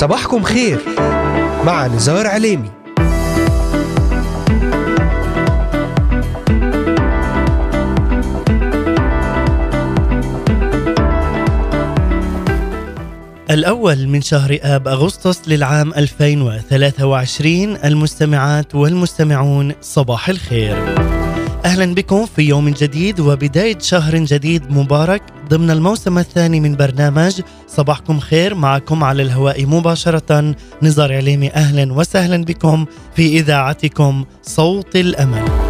صباحكم خير. مع نزار عليمي. الأول من شهر آب أغسطس للعام 2023 المستمعات والمستمعون صباح الخير. أهلا بكم في يوم جديد وبداية شهر جديد مبارك. ضمن الموسم الثاني من برنامج صباحكم خير معكم على الهواء مباشرة نزار عليمي. أهلا وسهلا بكم في إذاعتكم صوت الأمل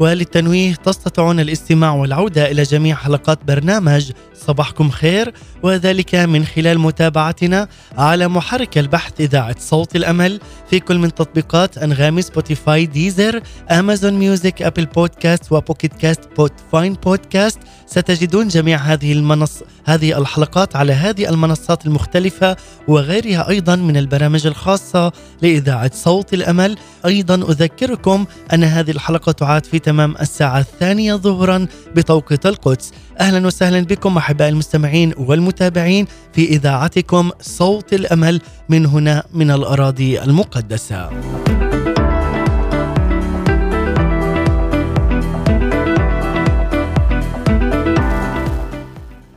وللتنويه تستطيعون الاستماع والعودة إلى جميع حلقات برنامج صباحكم خير وذلك من خلال متابعتنا على محرك البحث إذاعة صوت الأمل في كل من تطبيقات أنغامي Spotify Deezer Amazon Music Apple Podcast و Pocket Cast Podbean Podcast ستجدون جميع هذه المنص هذه الحلقات على هذه المنصات المختلفة وغيرها أيضا من البرامج الخاصة لإذاعة صوت الأمل. أيضا أذكركم أن هذه الحلقة تعاد في تمام الساعة الثانية ظهرا بتوقيت القدس أهلا وسهلا بكم أحبائي المستمعين والمتابعين في إذاعتكم صوت الأمل من هنا من الأراضي المقدسة.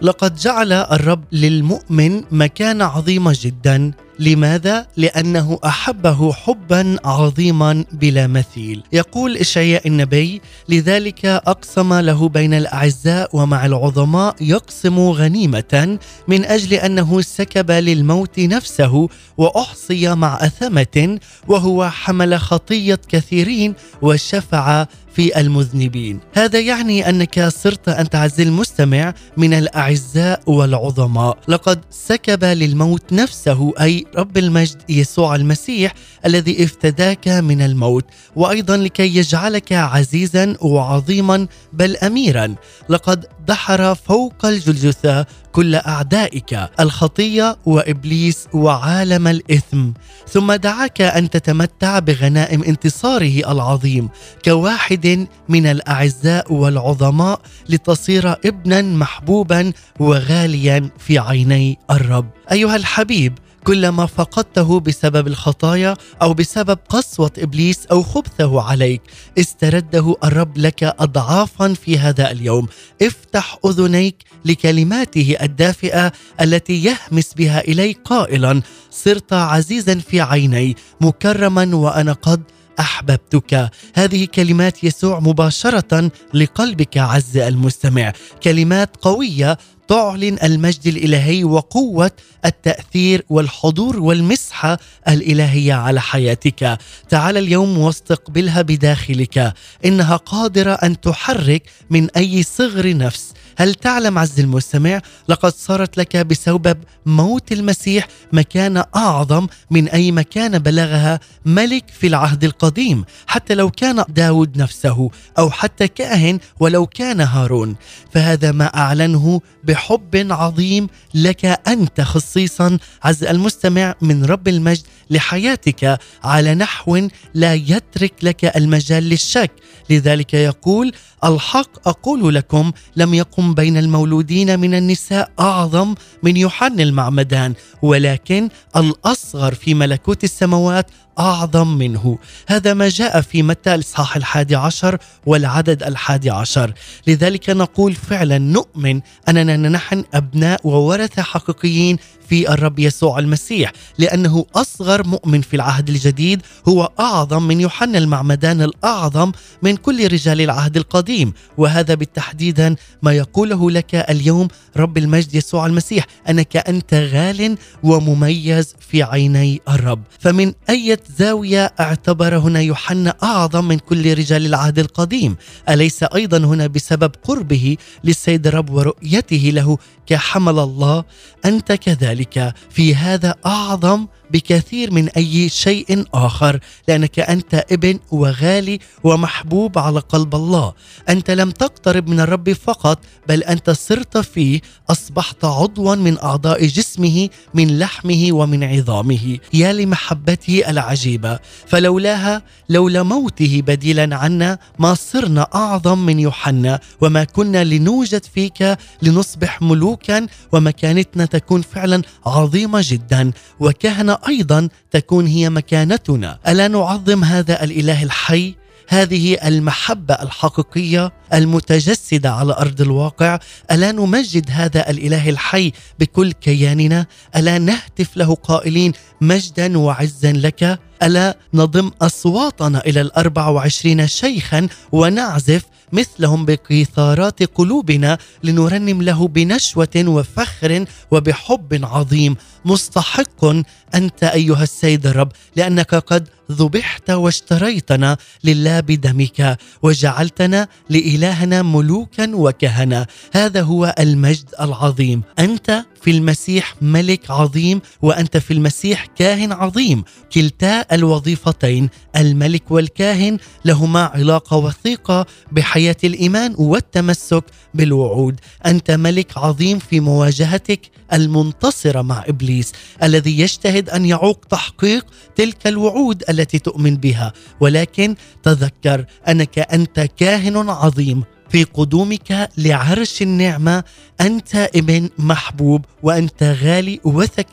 لقد جعل الرب للمؤمن مكانة عظيمة جدا. لماذا؟ لأنه أحبه حبا عظيما بلا مثيل يقول إشعياء النبي لذلك أقسم له بين الأعزاء ومع العظماء يقسم غنيمة من أجل أنه سكب للموت نفسه وأحصي مع أثمة وهو حمل خطية كثيرين وشفع في المذنبين. هذا يعني أنك صرت أنت عز المستمع من الأعزاء والعظماء. لقد سكب للموت نفسه أي رب المجد يسوع المسيح الذي افتداك من الموت وأيضا لكي يجعلك عزيزا وعظيما بل اميرا. لقد دحر فوق الجلجثة كل أعدائك الخطية وإبليس وعالم الإثم. ثم دعاك أن تتمتع بغنائم انتصاره العظيم كواحد من الأعزاء والعظماء لتصير ابنا محبوبا وغاليا في عيني الرب. أيها الحبيب كلما فقدته بسبب الخطايا أو بسبب قسوة إبليس أو خبثه عليك استرده الرب لك اضعافا في هذا اليوم. افتح أذنيك لكلماته الدافئة التي يهمس بها إليك قائلا صرت عزيزا في عيني مكرما وأنا قد أحببتك. هذه كلمات يسوع مباشرة لقلبك عز المستمع. كلمات قوية تعلن المجد الإلهي وقوة التأثير والحضور والمسحه الالهيه على حياتك. تعال اليوم واستقبلها بداخلك إنها قادرة أن تحرك من أي صغر نفس. هل تعلم عز المستمع لقد صارت لك بسبب موت المسيح مكانة أعظم من أي مكانة بلغها ملك في العهد القديم حتى لو كان داود نفسه أو حتى كاهن ولو كان هارون. فهذا ما أعلنه بحب عظيم لك أنت خصيصا عز المستمع من رب المجد لحياتك على نحو لا يترك لك المجال للشك. لذلك يقول الحق أقول لكم لم يقم بين المولودين من النساء أعظم من يوحنا المعمدان ولكن الأصغر في ملكوت السماوات أعظم منه. هذا ما جاء في متى الإصحاح الحادي عشر والعدد الحادي عشر. لذلك نقول فعلا نؤمن أننا نحن أبناء وورثة حقيقيين في الرب يسوع المسيح لأنه أصغر مؤمن في العهد الجديد هو أعظم من يوحنا المعمدان الأعظم من كل رجال العهد القديم. وهذا بالتحديدا ما يقوله لك اليوم رب المجد يسوع المسيح أنك أنت غال ومميز في عيني الرب. فمن أي زاوية اعتبر هنا يوحنا أعظم من كل رجال العهد القديم. أليس أيضا هنا بسبب قربه للسيد الرب ورؤيته له كحمل الله؟ أنت كذلك في هذا أعظم بكثير من أي شيء آخر لأنك أنت ابن وغالي ومحبوب على قلب الله. أنت لم تقترب من الرب فقط بل أنت صرت فيه أصبحت عضوا من أعضاء جسمه من لحمه ومن عظامه. يا لمحبته العجيبة. فلولاها لولا موته بديلا عنا ما صرنا أعظم من يوحنا وما كنا لنوجد فيك لنصبح ملوكا ومكانتنا تكون فعلا عظيمة جدا. وكهنة أيضا تكون هي مكانتنا. ألا نعظم هذا الإله الحي؟ هذه المحبة الحقيقية المتجسدة على أرض الواقع ألا نمجد هذا الإله الحي بكل كياننا؟ ألا نهتف له قائلين مجدا وعزا لك؟ ألا نضم أصواتنا إلى الاربع وعشرين شيخا ونعزف مثلهم بقيثارات قلوبنا لنرنم له بنشوة وفخر وبحب عظيم. مستحق أنت أيها السيد الرب لأنك قد ذبحت واشتريتنا لله بدمك وجعلتنا لالهنا ملوكا وكهنة. هذا هو المجد العظيم. أنت في المسيح ملك عظيم وأنت في المسيح كاهن عظيم. كلتا الوظيفتين الملك والكاهن لهما علاقة وثيقة بحياة الإيمان والتمسك بالوعود. أنت ملك عظيم في مواجهتك المنتصرة مع إبليس الذي يجتهد أن يعوق تحقيق تلك الوعود التي تؤمن بها. ولكن تذكر أنك أنت كاهن عظيم. في قدومك لعرش النعمة. أنت ابن محبوب وأنت غالي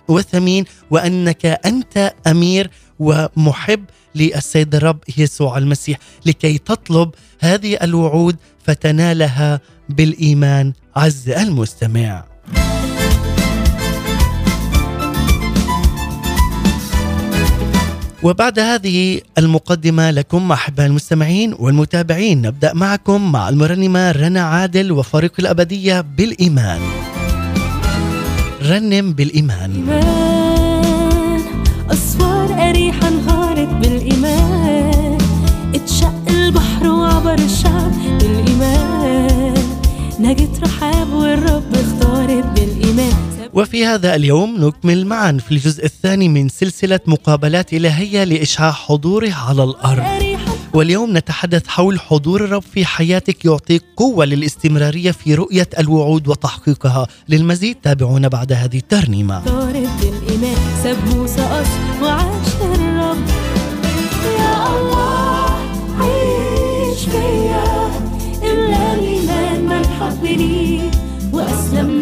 وثمين وأنك أنت أمير ومحب للسيد الرب يسوع المسيح. لكي تطلب هذه الوعود فتنالها بالإيمان. عز المستمع. وبعد هذه المقدمة لكم أحباء المستمعين والمتابعين نبدأ معكم مع المرنمة رنا عادل وفريق الأبدية بالإيمان. رنم بالإيمان. إيمان أسوار أريحة انهارت بالإيمان. اتشق البحر وعبر الشعب بالإيمان. نجت رحاب والرب اختارت بالإيمان. وفي هذا اليوم نكمل معا في الجزء الثاني من سلسلة مقابلات إلهية لإشعاع حضوره على الأرض. واليوم نتحدث حول حضور الرب في حياتك يعطيك قوة للاستمرارية في رؤية الوعود وتحقيقها. للمزيد تابعونا بعد هذه الترنيمة. وأسلم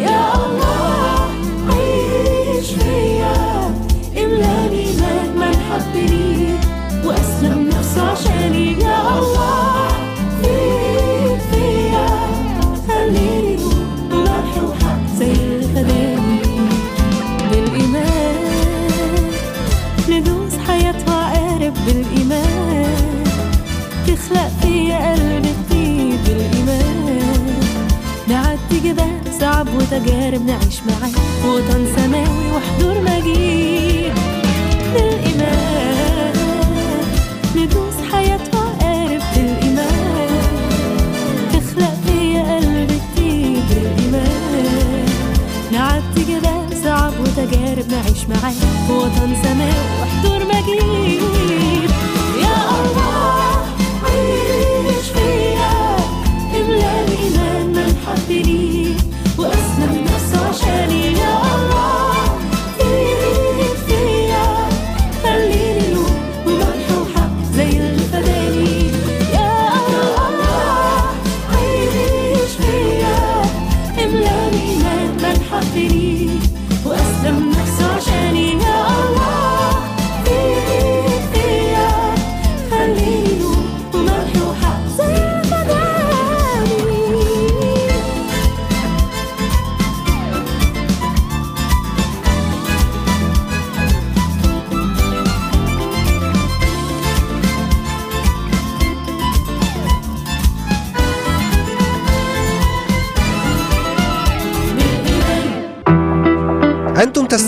يا الله عيش فيا املا الايمان من حبني. وأسلم نفسه عشاني. يا الله تخلق فيا قلب جديد بالايمان نعدي جبال صعب وتجارب نعيش معاه وطن سماوي وحضور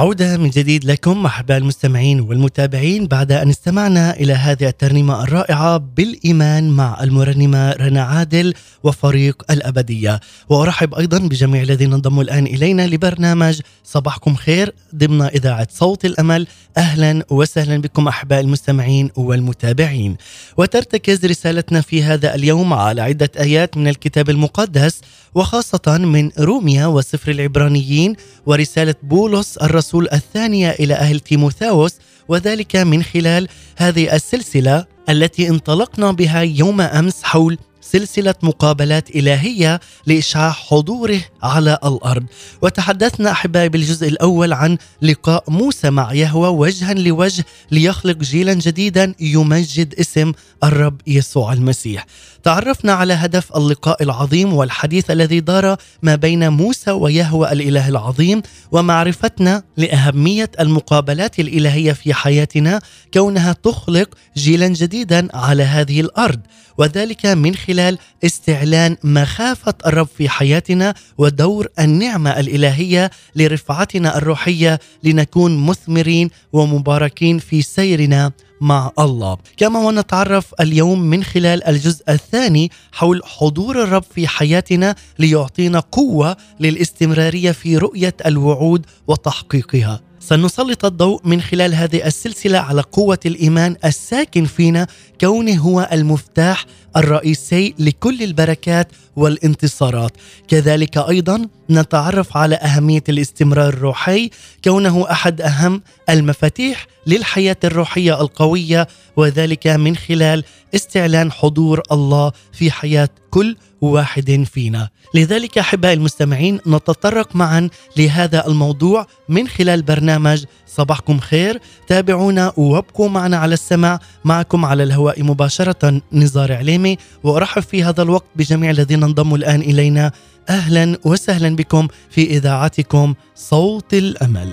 عودة من جديد لكم أحباء المستمعين والمتابعين بعد أن استمعنا إلى هذه الترنيمة الرائعة بالإيمان مع المرنمة رنا عادل وفريق الأبدية. وأرحب أيضا بجميع الذين انضموا الآن إلينا لبرنامج صباحكم خير ضمن إذاعة صوت الأمل. أهلا وسهلا بكم أحباء المستمعين والمتابعين. وترتكز رسالتنا في هذا اليوم على عدة آيات من الكتاب المقدس. وخاصة من روميا وسفر العبرانيين ورسالة بولس الرسول الثانية إلى أهل تيموثاوس وذلك من خلال هذه السلسلة التي انطلقنا بها يوم أمس حول سلسلة مقابلات إلهية لإشعاع حضوره على الأرض. وتحدثنا أحبائي بالجزء الأول عن لقاء موسى مع يهوى وجها لوجه ليخلق جيلا جديدا يمجد اسم الرب يسوع المسيح. تعرفنا على هدف اللقاء العظيم والحديث الذي دار ما بين موسى ويهوى الإله العظيم ومعرفتنا لأهمية المقابلات الإلهية في حياتنا كونها تخلق جيلا جديدا على هذه الأرض. وذلك من خلال استعلان مخافة الرب في حياتنا ودور النعمة الإلهية لرفعتنا الروحية لنكون مثمرين ومباركين في سيرنا مع الله. كما ونتعرف اليوم من خلال الجزء الثاني حول حضور الرب في حياتنا ليعطينا قوة للاستمرارية في رؤية الوعود وتحقيقها. سنسلط الضوء من خلال هذه السلسلة على قوة الإيمان الساكن فينا كونه هو المفتاح الرئيسي لكل البركات والانتصارات. كذلك أيضا نتعرف على أهمية الاستمرار الروحي كونه أحد أهم المفاتيح للحياة الروحية القوية وذلك من خلال استعلان حضور الله في حياة كل واحد فينا. لذلك أحبائي المستمعين نتطرق معا لهذا الموضوع من خلال برنامج صباحكم خير. تابعونا وابقوا معنا على السمع معكم على الهواء مباشرة نزار عليمي. وأرحب في هذا الوقت بجميع الذين انضموا الآن إلينا. أهلا وسهلا بكم في إذاعتكم صوت الأمل.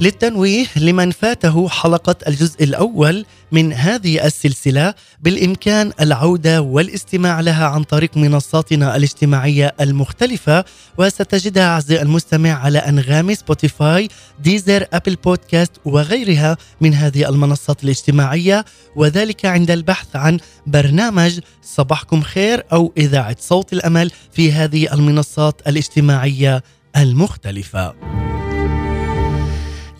للتنويه لمن فاته حلقة الجزء الأول من هذه السلسلة بالإمكان العودة والاستماع لها عن طريق منصاتنا الاجتماعية المختلفة وستجدها أعزائي المستمع على أنغامي Spotify Deezer Apple Podcast وغيرها من هذه المنصات الاجتماعية وذلك عند البحث عن برنامج صباحكم خير أو إذاعة صوت الأمل في هذه المنصات الاجتماعية المختلفة.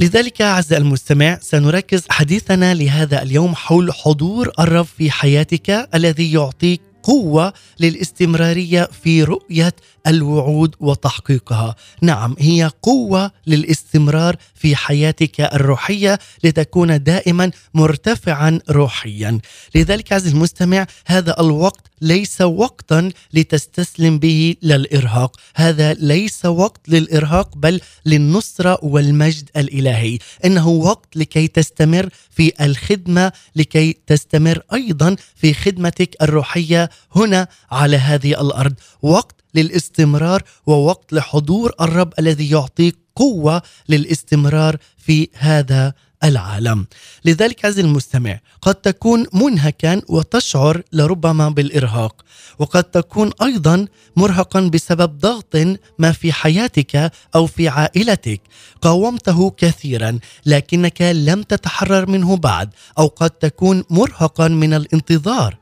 لذلك أعزائي المستمع سنركز حديثنا لهذا اليوم حول حضور الرب في حياتك الذي يعطيك قوة للاستمرارية في رؤية الوعود وتحقيقها. نعم هي قوة للاستمرار في حياتك الروحية لتكون دائما مرتفعا روحيا. لذلك عزيزي المستمع هذا الوقت ليس وقتا لتستسلم به للإرهاق، هذا ليس وقت للإرهاق بل للنصرة والمجد الإلهي، إنه وقت لكي تستمر في الخدمة، لكي تستمر أيضا في خدمتك الروحية هنا على هذه الأرض، وقت للاستمرار ووقت لحضور الرب الذي يعطيك قوة للاستمرار في هذا العالم. لذلك عزيزي المستمع قد تكون منهكا وتشعر لربما بالإرهاق وقد تكون أيضا مرهقا بسبب ضغط ما في حياتك أو في عائلتك. قاومته كثيرا لكنك لم تتحرر منه بعد أو قد تكون مرهقا من الانتظار.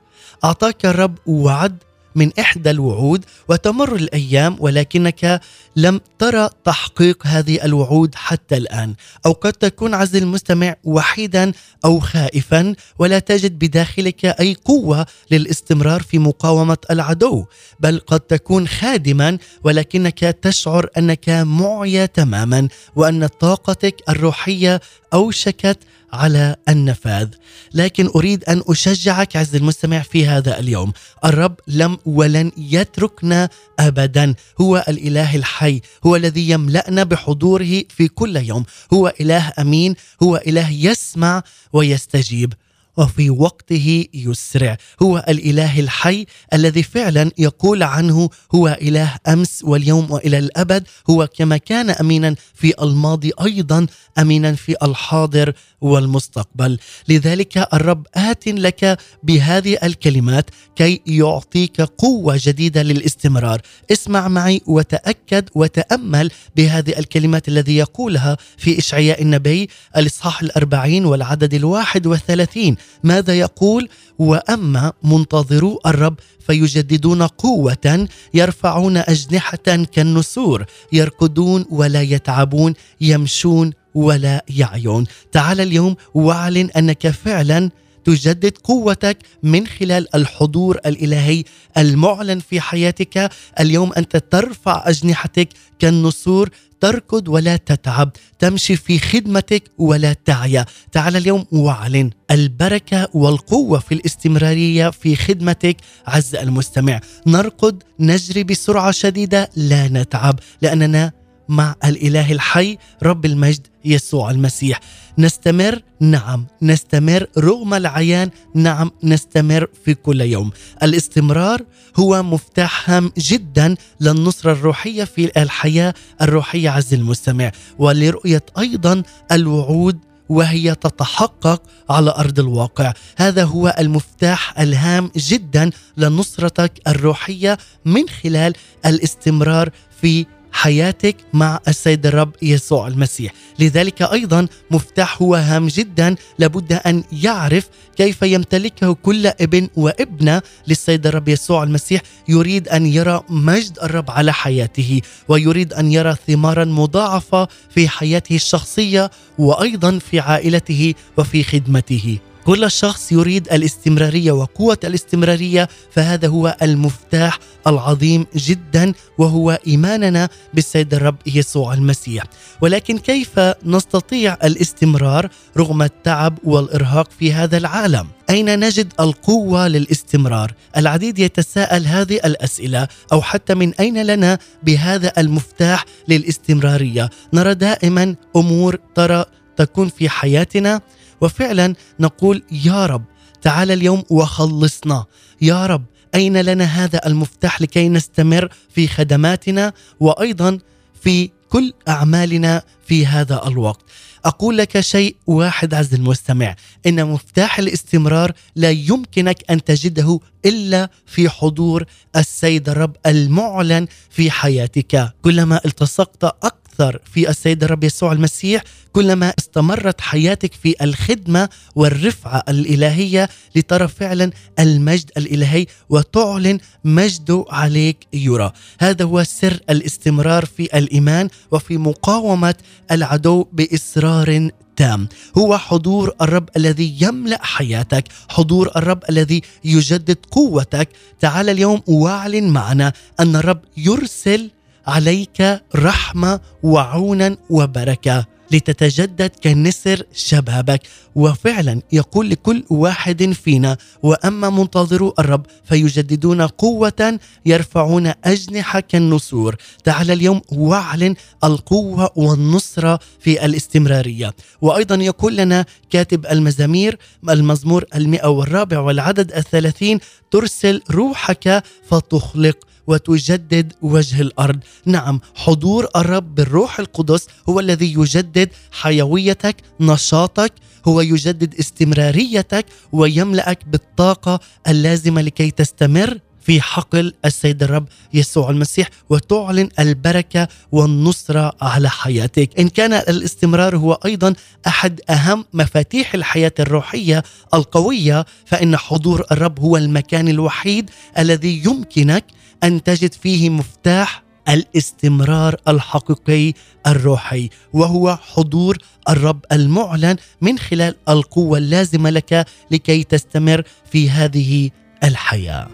أعطاك الرب وعد من إحدى الوعود وتمر الأيام ولكنك لم ترى تحقيق هذه الوعود حتى الآن. أو قد تكون عزيزي المستمع وحيدا أو خائفا ولا تجد بداخلك أي قوة للاستمرار في مقاومة العدو بل قد تكون خادما ولكنك تشعر أنك معيا تماما وأن طاقتك الروحية أوشكت على النفاذ. لكن أريد أن أشجعك عز المستمع في هذا اليوم. الرب لم ولن يتركنا ابدا. هو الإله الحي. هو الذي يملأنا بحضوره في كل يوم. هو إله أمين. هو إله يسمع ويستجيب. وفي وقته يسرع. هو الإله الحي الذي فعلا يقول عنه هو إله أمس واليوم وإلى الأبد. هو كما كان امينا في الماضي أيضا. امينا في الحاضر والمستقبل. لذلك الرب آت لك بهذه الكلمات كي يعطيك قوة جديدة للاستمرار. اسمع معي وتأكد وتأمل بهذه الكلمات الذي يقولها في إشعياء النبي الإصحاح الأربعين والعدد الواحد والثلاثين. ماذا يقول؟ وأما منتظرو الرب فيجددون قوة يرفعون أجنحة كالنسور. يركضون ولا يتعبون يمشون ولا يعيون. تعال اليوم واعلن أنك فعلا تجدد قوتك من خلال الحضور الإلهي المعلن في حياتك. اليوم أنت ترفع أجنحتك كالنسور تركض ولا تتعب تمشي في خدمتك ولا تعيا. تعال اليوم واعلن البركة والقوة في الاستمرارية في خدمتك. عز المستمع نركض نجري بسرعة شديدة لا نتعب لأننا مع الإله الحي رب المجد يسوع المسيح. نستمر نعم نستمر رغم العيان نعم نستمر في كل يوم. الاستمرار هو مفتاح هام جدا للنصرة الروحية في الحياة الروحية عز المستمع. ولرؤية أيضا الوعود وهي تتحقق على أرض الواقع، هذا هو المفتاح الهام جدا لنصرتك الروحية من خلال الاستمرار في حياتك مع السيد الرب يسوع المسيح. لذلك أيضا مفتاح هو هام جدا. لابد أن يعرف كيف يمتلكه كل ابن وابنة للسيد الرب يسوع المسيح. يريد أن يرى مجد الرب على حياته ويريد أن يرى ثمارا مضاعفة في حياته الشخصية وأيضا في عائلته وفي خدمته. كل شخص يريد الاستمرارية وقوة الاستمرارية فهذا هو المفتاح العظيم جدا وهو إيماننا بالسيد الرب يسوع المسيح. ولكن كيف نستطيع الاستمرار رغم التعب والإرهاق في هذا العالم؟ أين نجد القوة للاستمرار؟ العديد يتساءل هذه الأسئلة أو حتى من أين لنا بهذا المفتاح للاستمرارية؟ نرى دائما أمور ترى تكون في حياتنا وفعلا نقول يا رب تعال اليوم وخلصنا. يا رب أين لنا هذا المفتاح لكي نستمر في خدماتنا وأيضا في كل أعمالنا في هذا الوقت? أقول لك شيء واحد عز المستمع. إن مفتاح الاستمرار لا يمكنك أن تجده إلا في حضور السيد الرب المعلن في حياتك. كلما التصقت أكثر في السيد الرب يسوع المسيح كلما استمرت حياتك في الخدمة والرفعة الإلهية لترى فعلا المجد الإلهي وتعلن مجده عليك يرى. هذا هو سر الاستمرار في الإيمان وفي مقاومة العدو بإصرار تام. هو حضور الرب الذي يملأ حياتك حضور الرب الذي يجدد قوتك. تعال اليوم واعلن معنا أن الرب يرسل عليك رحمة وعونا وبركة لتتجدد كنسر شبابك. وفعلا يقول لكل واحد فينا وأما منتظرو الرب فيجددون قوة يرفعون أجنحة كالنسور. تعال اليوم واعلن القوة والنصرة في الاستمرارية. وأيضا يقول لنا كاتب المزامير المزمور المئة والرابع والعدد الثلاثين ترسل روحك فتخلق وتجدد وجه الأرض. نعم حضور الرب بالروح القدس هو الذي يجدد حيويتك نشاطك هو يجدد استمراريتك ويملأك بالطاقة اللازمة لكي تستمر في حقل السيد الرب يسوع المسيح وتعلن البركة والنصرة على حياتك، إن كان الاستمرار هو أيضا أحد أهم مفاتيح الحياة الروحية القوية فإن حضور الرب هو المكان الوحيد الذي يمكنك أن تجد فيه مفتاح الاستمرار الحقيقي الروحي وهو حضور الرب المعلن من خلال القوة اللازمة لك لكي تستمر في هذه الحياة.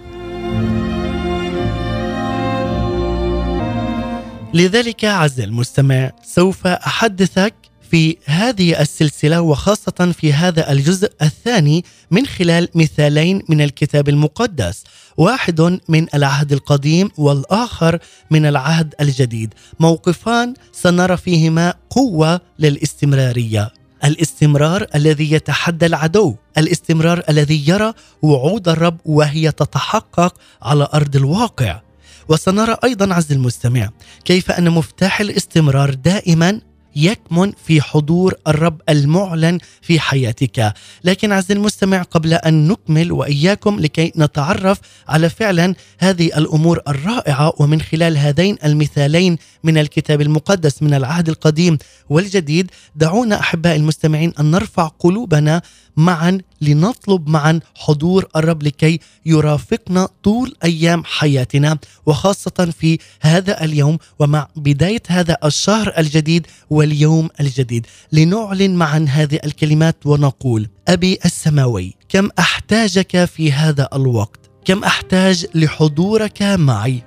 لذلك عز المستمع سوف أحدثك في هذه السلسلة وخاصة في هذا الجزء الثاني من خلال مثالين من الكتاب المقدس واحد من العهد القديم والآخر من العهد الجديد. موقفان سنرى فيهما قوة للاستمرارية. الاستمرار الذي يتحدى العدو الاستمرار الذي يرى وعود الرب وهي تتحقق على أرض الواقع. وسنرى أيضا عز المستمع كيف أن مفتاح الاستمرار دائما يكمن في حضور الرب المعلن في حياتك. لكن عز المستمع قبل أن نكمل وإياكم لكي نتعرف على فعلا هذه الأمور الرائعة ومن خلال هذين المثالين من الكتاب المقدس من العهد القديم والجديد دعونا أحبائي المستمعين أن نرفع قلوبنا معا لنطلب معا حضور الرب لكي يرافقنا طول أيام حياتنا وخاصة في هذا اليوم ومع بداية هذا الشهر الجديد واليوم الجديد. لنعلن معا هذه الكلمات ونقول أبي السماوي كم أحتاجك في هذا الوقت؟ كم أحتاج لحضورك معي؟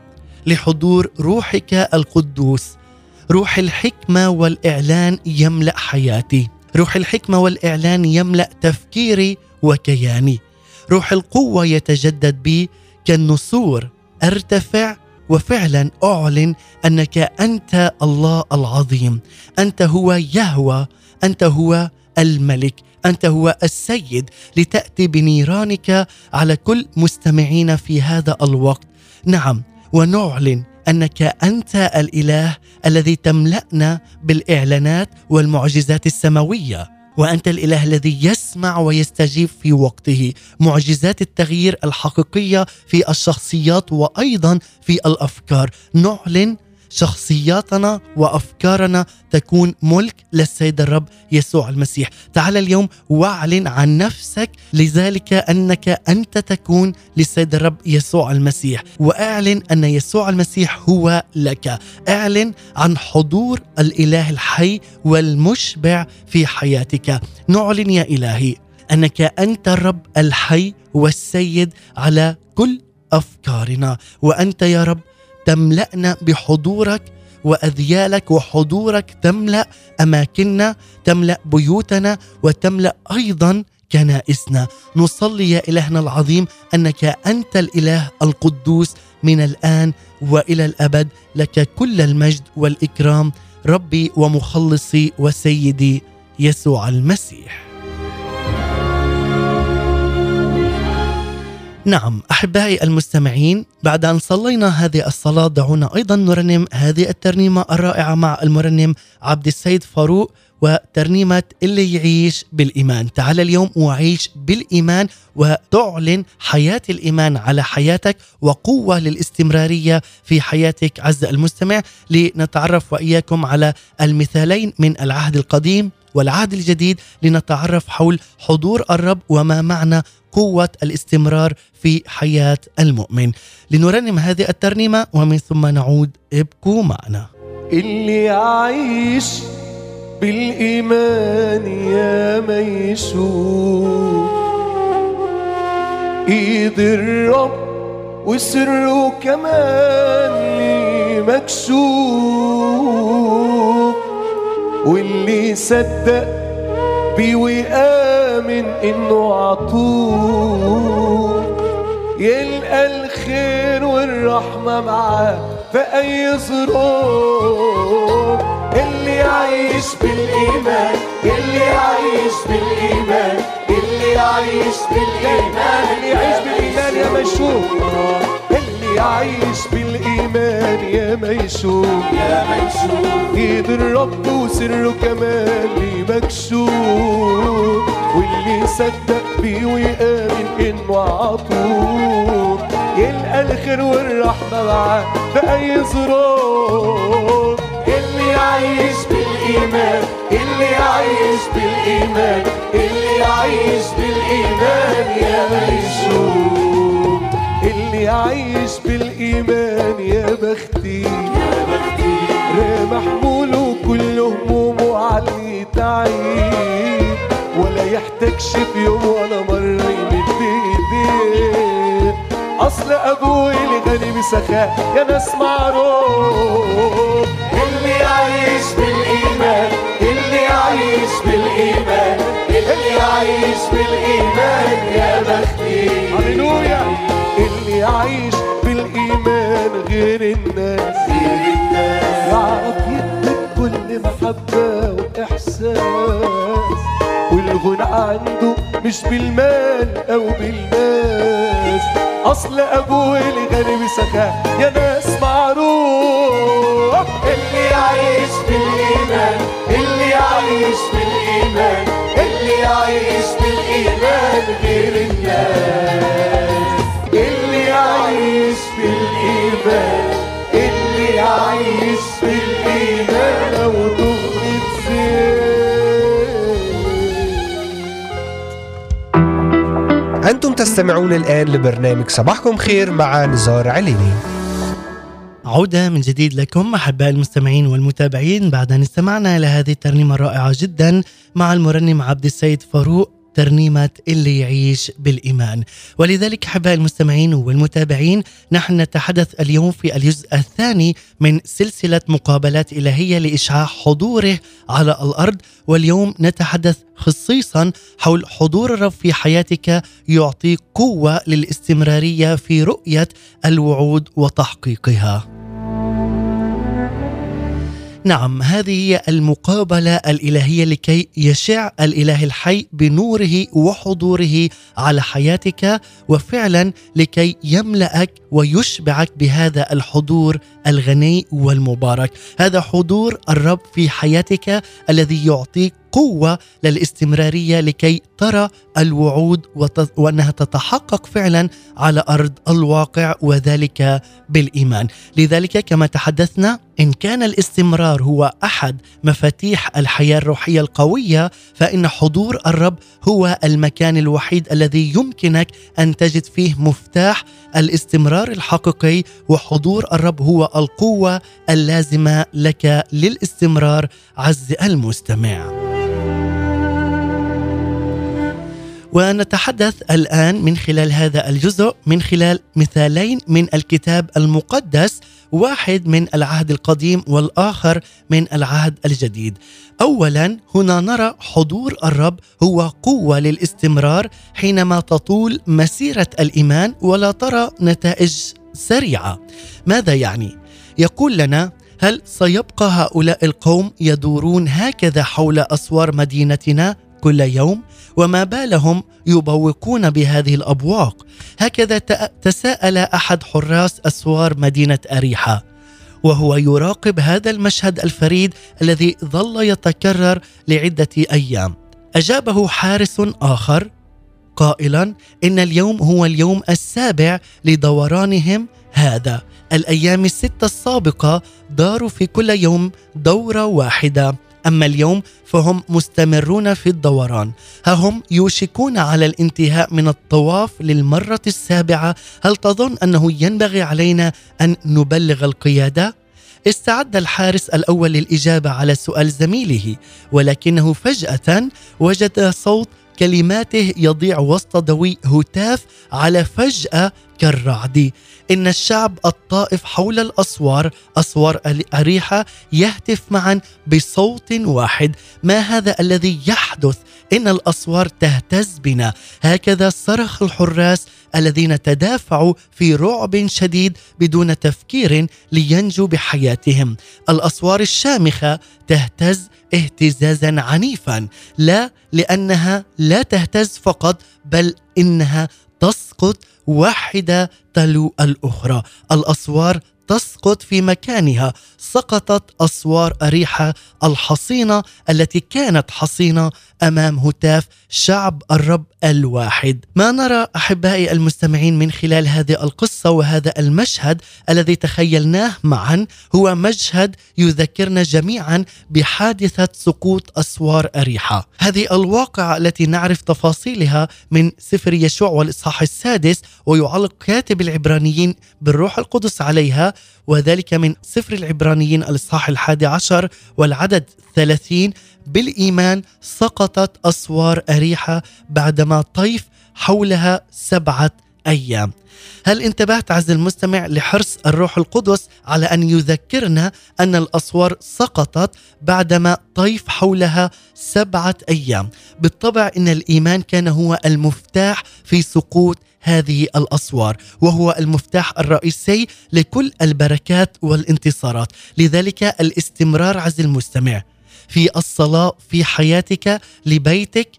لحضور روحك القدوس روح الحكمة والإعلان يملأ حياتي. روح الحكمة والإعلان يملأ تفكيري وكياني. روح القوة يتجدد بي كالنسور. أرتفع وفعلا أعلن أنك أنت الله العظيم. أنت هو يهوى. أنت هو الملك. أنت هو السيد. لتأتي بنيرانك على كل مستمعين في هذا الوقت. نعم ونعلن أنك أنت الإله الذي تملأنا بالإعلانات والمعجزات السماوية وأنت الإله الذي يسمع ويستجيب في وقته. معجزات التغيير الحقيقية في الشخصيات وأيضا في الأفكار. نعلن شخصياتنا وأفكارنا تكون ملك للسيد الرب يسوع المسيح. تعال اليوم واعلن عن نفسك لذلك أنك أنت تكون للسيد الرب يسوع المسيح. وأعلن أن يسوع المسيح هو لك. أعلن عن حضور الإله الحي والمشبع في حياتك. نعلن يا إلهي أنك أنت الرب الحي والسيد على كل أفكارنا. وأنت يا رب تملأنا بحضورك وأذيالك وحضورك تملأ أماكننا تملأ بيوتنا وتملأ أيضا كنائسنا. نصلي يا إلهنا العظيم أنك أنت الإله القدوس من الآن وإلى الأبد. لك كل المجد والإكرام ربي ومخلصي وسيدي يسوع المسيح. نعم أحبائي المستمعين بعد أن صلينا هذه الصلاة دعونا أيضا نرنم هذه الترنيمة الرائعة مع المرنم عبد السيد فاروق وترنيمة اللي يعيش بالإيمان. تعال اليوم وعيش بالإيمان وتعلن حياة الإيمان على حياتك وقوة للاستمرارية في حياتك. عز المستمع لنتعرف وإياكم على المثالين من العهد القديم والعهد الجديد لنتعرف حول حضور الرب وما معنى قوة الاستمرار في حياة المؤمن. لنرنم هذه الترنيمة ومن ثم نعود. ابقوا معنا. اللي يعيش بالإيمان يا ما يشوف إيد الرب وسره كمان لي مكشوف واللي صدق بيه وآمن إنه عطوه يلقى الخير والرحمة معاه في أي ظروف. اللي يعيش بالإيمان اللي يعيش بالإيمان اللي يعيش بالإيمان اللي يعيش بالإيمان يا اللي يعيش بالإيمان يا ميشوق يا ميشوق إيد الرب وسره كمان لي مكشوف واللي صدق بيه ويآمن إنه عطوه يلقى الخير والرحمة معاه في أي ظروف. اللي يعيش بالإيمان اللي يعيش بالإيمان اللي يعيش بالإيمان يا ميشوق اللي يعيش بالإيمان يا بختي. يا بختي محمول وكل همومه علي تعيب ولا يحتاجش في يوم ولا مرة يمد ايديه أصل أبوي الغني بسخاء يا ناس معروف. اللي يعيش بالإيمان اللي يعيش بالإيمان اللي يعيش بالإيمان يا بختي. يعيش بالإيمان غير الناس. غير الناس يعرف يديك كل محبة وإحساس مش بالمال أو بالناس. أصل أبوه الغني سخاء يا ناس معروف. اللي يعيش بالإيمان اللي يعيش بالإيمان اللي يعيش بالإيمان غير الناس. يعيش بالايمان اللي يعيش بالايمان لو زين أنتم تستمعون الآن لبرنامج صباحكم خير مع نزار عليني. عودة من جديد لكم أحباء المستمعين والمتابعين بعد أن استمعنا إلى هذه الترنيمة الرائعة جدا مع المرنم عبد السيد فاروق ترنيمة اللي يعيش بالإيمان. ولذلك أحباء المستمعين والمتابعين نحن نتحدث اليوم في الجزء الثاني من سلسلة مقابلات إلهية لإشعاع حضوره على الأرض. واليوم نتحدث خصيصا حول حضور الرب في حياتك يعطيك قوة للاستمرارية في رؤية الوعود وتحقيقها. نعم هذه هي المقابلة الإلهية لكي يشع الإله الحي بنوره وحضوره على حياتك وفعلا لكي يملأك ويشبعك بهذا الحضور الغني والمبارك. هذا حضور الرب في حياتك الذي يعطيك قوة للاستمرارية لكي ترى الوعود وأنها تتحقق فعلا على أرض الواقع وذلك بالإيمان. لذلك كما تحدثنا إن كان الاستمرار هو أحد مفاتيح الحياة الروحية القوية فإن حضور الرب هو المكان الوحيد الذي يمكنك أن تجد فيه مفتاح الاستمرار الحقيقي وحضور الرب هو القوة اللازمة لك للاستمرار عز المستمع. ونتحدث الآن من خلال هذا الجزء من خلال مثالين من الكتاب المقدس واحد من العهد القديم والآخر من العهد الجديد. اولا هنا نرى حضور الرب هو قوة للاستمرار حينما تطول مسيرة الإيمان ولا ترى نتائج سريعة. ماذا يعني؟ يقول لنا هل سيبقى هؤلاء القوم يدورون هكذا حول أسوار مدينتنا كل يوم وما بالهم يبوقون بهذه الأبواق. هكذا تساءل أحد حراس أسوار مدينة اريحه وهو يراقب هذا المشهد الفريد الذي ظل يتكرر لعدة أيام. أجابه حارس آخر قائلا إن اليوم هو اليوم السابع لدورانهم هذا. الأيام الستة السابقة داروا في كل يوم دورة واحدة. أما اليوم فهم مستمرون في الدوران. ها هم يوشكون على الانتهاء من الطواف للمرة السابعة. هل تظن أنه ينبغي علينا أن نبلغ القيادة؟ استعد الحارس الأول للإجابة على سؤال زميله ولكنه فجأة وجد صوت كلماته يضيع وسط دوي هتاف على فجأة كالرعد. إن الشعب الطائف حول الأسوار أسوار أريحة يهتف معا بصوت واحد. ما هذا الذي يحدث؟ إن الأسوار تهتز بنا. هكذا صرخ الحراس الذين تدافعوا في رعب شديد بدون تفكير لينجوا بحياتهم. الأسوار الشامخة تهتز اهتزازا عنيفا. لا لأنها لا تهتز فقط بل إنها تسقط واحدة تلو الأخرى. الأسوار تسقط في مكانها. سقطت أسوار أريحة الحصينة التي كانت حصينة أمام هتاف شعب الرب الواحد. ما نرى أحبائي المستمعين من خلال هذه القصة وهذا المشهد الذي تخيلناه معا هو مشهد يذكرنا جميعا بحادثة سقوط أسوار أريحة. هذه الواقعة التي نعرف تفاصيلها من سفر يشوع والإصحاح السادس ويعلق كاتب العبرانيين بالروح القدس عليها وذلك من سفر العبرانيين الإصحاح الحادي عشر والعدد ثلاثين بالإيمان سقطت أسوار أريحة بعدما طيف حولها سبعة أيام. هل انتبهت عز المستمع لحرص الروح القدس على أن يذكرنا أن الأسوار سقطت بعدما طيف حولها سبعة أيام؟ بالطبع أن الإيمان كان هو المفتاح في سقوط هذه الأسوار وهو المفتاح الرئيسي لكل البركات والانتصارات. لذلك الاستمرار عز المستمع في الصلاة في حياتك لبيتك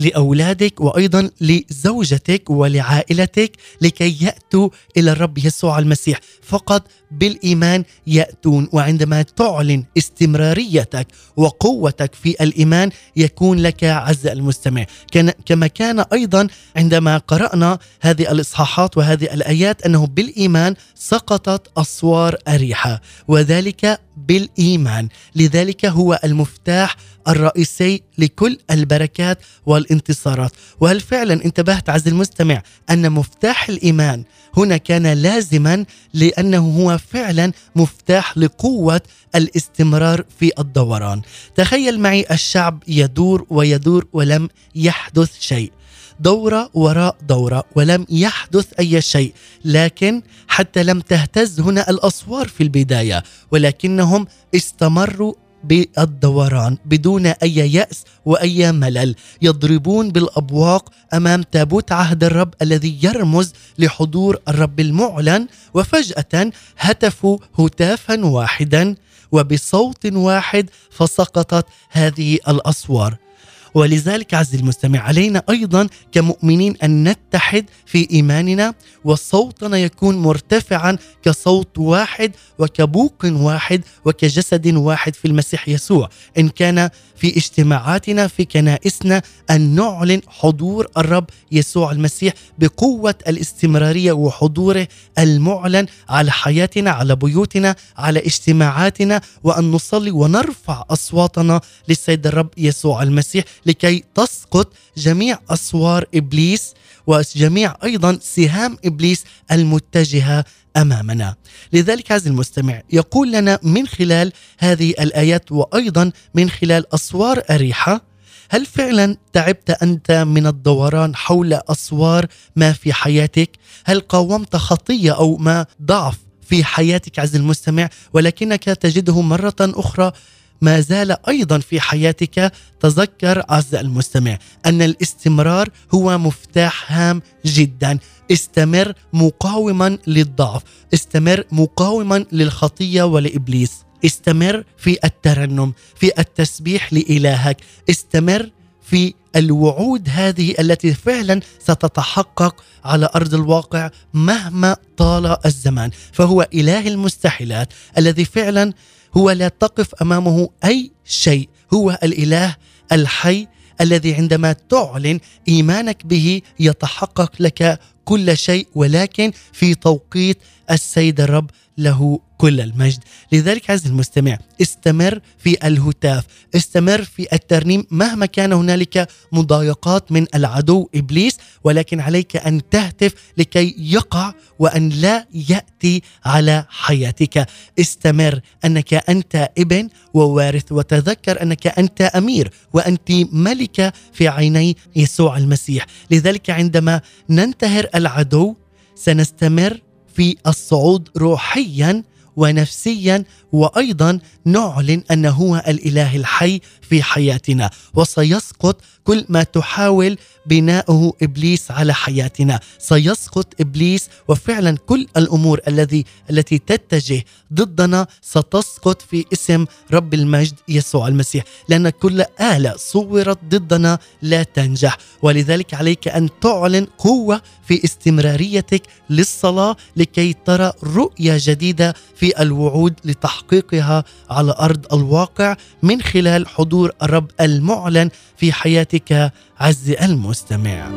لأولادك وأيضا لزوجتك ولعائلتك لكي يأتوا إلى الرب يسوع المسيح. فقط بالإيمان يأتون وعندما تعلن استمراريتك وقوتك في الإيمان يكون لك عز المستمع. كان كما كان أيضا عندما قرأنا هذه الإصحاحات وهذه الآيات أنه بالإيمان سقطت أسوار أريحة وذلك بالإيمان. لذلك هو المفتاح الرئيسي لكل البركات والانتصارات. وهل فعلا انتبهت عز المستمع أن مفتاح الإيمان هنا كان لازما لأنه هو فعلا مفتاح لقوة الاستمرار في الدوران؟ تخيل معي الشعب يدور ويدور ولم يحدث شيء. دورة وراء دورة ولم يحدث أي شيء لكن حتى لم تهتز هنا الأسوار في البداية ولكنهم استمروا بالدوران بدون أي يأس وأي ملل يضربون بالأبواق أمام تابوت عهد الرب الذي يرمز لحضور الرب المعلن وفجأة هتفوا هتافا واحدا وبصوت واحد فسقطت هذه الأسوار. ولذلك عز المستمع علينا أيضا كمؤمنين أن نتحد في إيماننا وصوتنا يكون مرتفعا كصوت واحد وكبوق واحد وكجسد واحد في المسيح يسوع. إن كان في اجتماعاتنا في كنائسنا أن نعلن حضور الرب يسوع المسيح بقوة الاستمرارية وحضوره المعلن على حياتنا على بيوتنا على اجتماعاتنا وأن نصلي ونرفع أصواتنا للسيد الرب يسوع المسيح لكي تسقط جميع أسوار إبليس وجميع أيضا سهام إبليس المتجهة أمامنا. لذلك عزيزي المستمع يقول لنا من خلال هذه الآيات وأيضا من خلال أسوار أريحة هل فعلا تعبت أنت من الدوران حول أسوار ما في حياتك؟ هل قاومت خطية أو ما ضعف في حياتك عز المستمع ولكنك تجده مرة أخرى ما زال أيضا في حياتك. تذكر عز المستمع أن الاستمرار هو مفتاح هام جدا. استمر مقاوما للضعف. استمر مقاوما للخطية ولإبليس. استمر في الترنم في التسبيح لإلهك. استمر في الوعود هذه التي فعلا ستتحقق على أرض الواقع مهما طال الزمان. فهو اله المستحيلات الذي فعلا هو لا تقف أمامه أي شيء. هو الإله الحي الذي عندما تعلن إيمانك به يتحقق لك كل شيء ولكن في توقيت السيد الرب له كل المجد. لذلك عز المستمع استمر في الهتاف استمر في الترنيم مهما كان هنالك مضايقات من العدو إبليس ولكن عليك أن تهتف لكي يقع وأن لا يأتي على حياتك. استمر أنك أنت ابن ووارث وتذكر أنك أنت أمير وأنت ملكه في عيني يسوع المسيح. لذلك عندما ننتهر العدو سنستمر في الصعود روحيا ونفسيا وأيضا نعلن انه هو الإله الحي في حياتنا وسيسقط كل ما تحاول بناؤه إبليس على حياتنا. سيسقط إبليس وفعلا كل الأمور الذي التي تتجه ضدنا ستسقط في اسم رب المجد يسوع المسيح. لأن كل آلة صورت ضدنا لا تنجح. ولذلك عليك أن تعلن قوة في استمراريتك للصلاة لكي ترى رؤية جديدة في الوعود لتحقيقها على أرض الواقع من خلال حضور الرب المعلن في حياتك عز المستمع.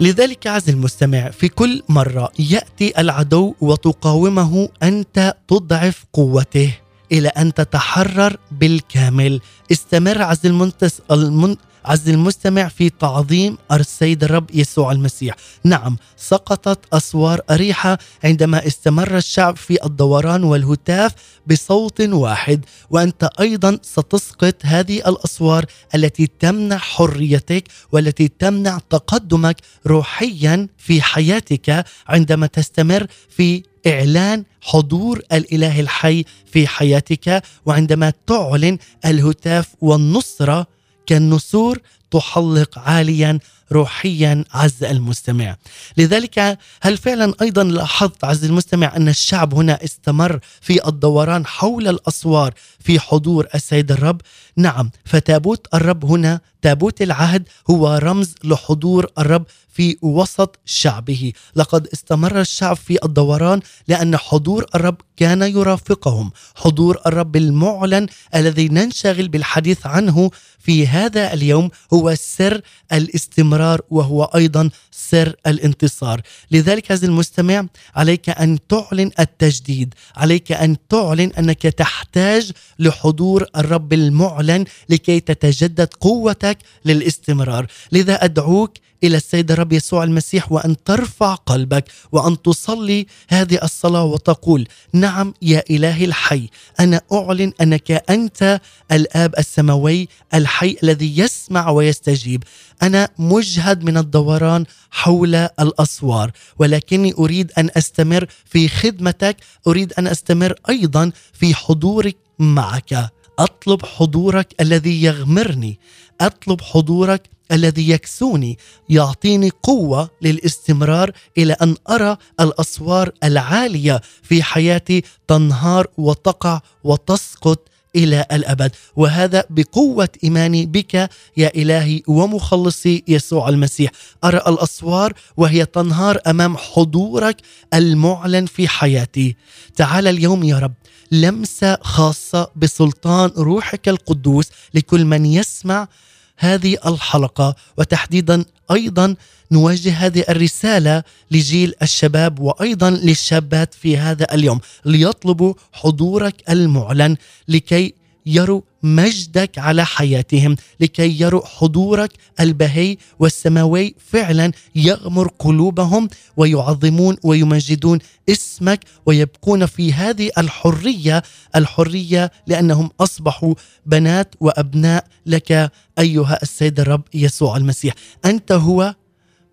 لذلك عز المستمع في كل مرة يأتي العدو وتقاومه أنت تضعف قوته إلى أن تتحرر بالكامل استمر عز المنتس المن عز المستمع في تعظيم السيد الرب يسوع المسيح. نعم سقطت أسوار أريحة عندما استمر الشعب في الدوران والهتاف بصوت واحد وأنت أيضا ستسقط هذه الأسوار التي تمنع حريتك والتي تمنع تقدمك روحيا في حياتك عندما تستمر في إعلان حضور الإله الحي في حياتك وعندما تعلن الهتاف والنصرة كالنسور تحلق عاليا روحيا عز المستمع. لذلك هل فعلا أيضا لاحظت عز المستمع أن الشعب هنا استمر في الدوران حول الأسوار في حضور السيد الرب؟ نعم فتابوت الرب هنا تابوت العهد هو رمز لحضور الرب في وسط شعبه. لقد استمر الشعب في الدوران لأن حضور الرب كان يرافقهم. حضور الرب المعلن الذي ننشغل بالحديث عنه في هذا اليوم هو سر الاستمرار وهو أيضا سر الانتصار. لذلك عزيزي المستمع عليك أن تعلن التجديد عليك أن تعلن أنك تحتاج لحضور الرب المعلن لكي تتجدد قوتك للاستمرار. لذا أدعوك إلى السيد الرب يسوع المسيح وأن ترفع قلبك وأن تصلي هذه الصلاة وتقول نعم يا إلهي الحي أنا أعلن أنك أنت الآب السماوي الحي الذي يسمع ويستجيب. أنا مجهد من الدوران حول الأسوار ولكني أريد أن أستمر في خدمتك أريد أن أستمر أيضا في حضورك معك. أطلب حضورك الذي يغمرني. أطلب حضورك الذي يكسوني يعطيني قوة للاستمرار إلى أن أرى الأسوار العالية في حياتي تنهار وتقع وتسقط إلى الأبد. وهذا بقوة إيماني بك يا إلهي ومخلصي يسوع المسيح. أرى الأسوار وهي تنهار أمام حضورك المعلن في حياتي. تعال اليوم يا رب لمسة خاصة بسلطان روحك القدوس لكل من يسمع هذه الحلقة. وتحديدا أيضا نوجه هذه الرسالة لجيل الشباب وأيضا للشابات في هذا اليوم. ليطلبوا حضورك المعلن لكي يروا مجدك على حياتهم لكي يروا حضورك البهي والسماوي فعلا يغمر قلوبهم ويعظمون ويمجدون اسمك ويبقون في هذه الحرية الحرية لأنهم أصبحوا بنات وأبناء لك أيها السيد الرب يسوع المسيح. أنت هو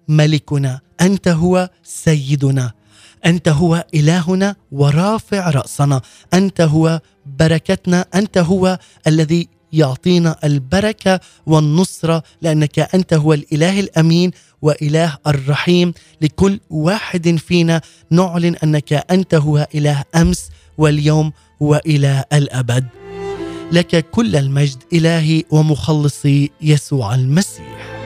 ملكنا أنت هو سيدنا. أنت هو إلهنا ورافع رأسنا. أنت هو بركتنا. أنت هو الذي يعطينا البركة والنصرة لأنك أنت هو الإله الأمين وإله الرحيم. لكل واحد فينا نعلن أنك أنت هو إله أمس واليوم وإلى الأبد. لك كل المجد إلهي ومخلصي يسوع المسيح.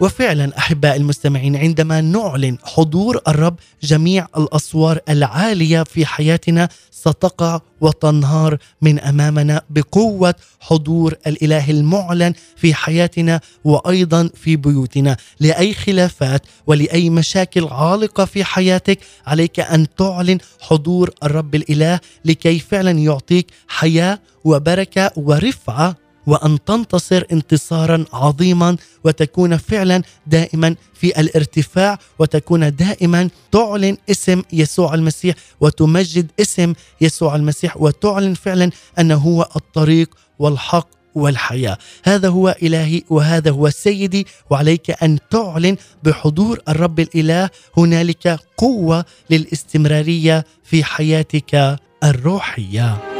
وفعلا أحباء المستمعين عندما نعلن حضور الرب جميع الاسوار العالية في حياتنا ستقع وتنهار من أمامنا بقوة حضور الإله المعلن في حياتنا وأيضا في بيوتنا. لأي خلافات ولأي مشاكل عالقة في حياتك عليك أن تعلن حضور الرب الإله لكي فعلا يعطيك حياة وبركة ورفعة وأن تنتصر انتصارا عظيما وتكون فعلا دائما في الارتفاع وتكون دائما تعلن اسم يسوع المسيح وتمجد اسم يسوع المسيح وتعلن فعلا أنه هو الطريق والحق والحياة، هذا هو إلهي وهذا هو سيدي وعليك أن تعلن بحضور الرب الإله هنالك قوة للاستمرارية في حياتك الروحية.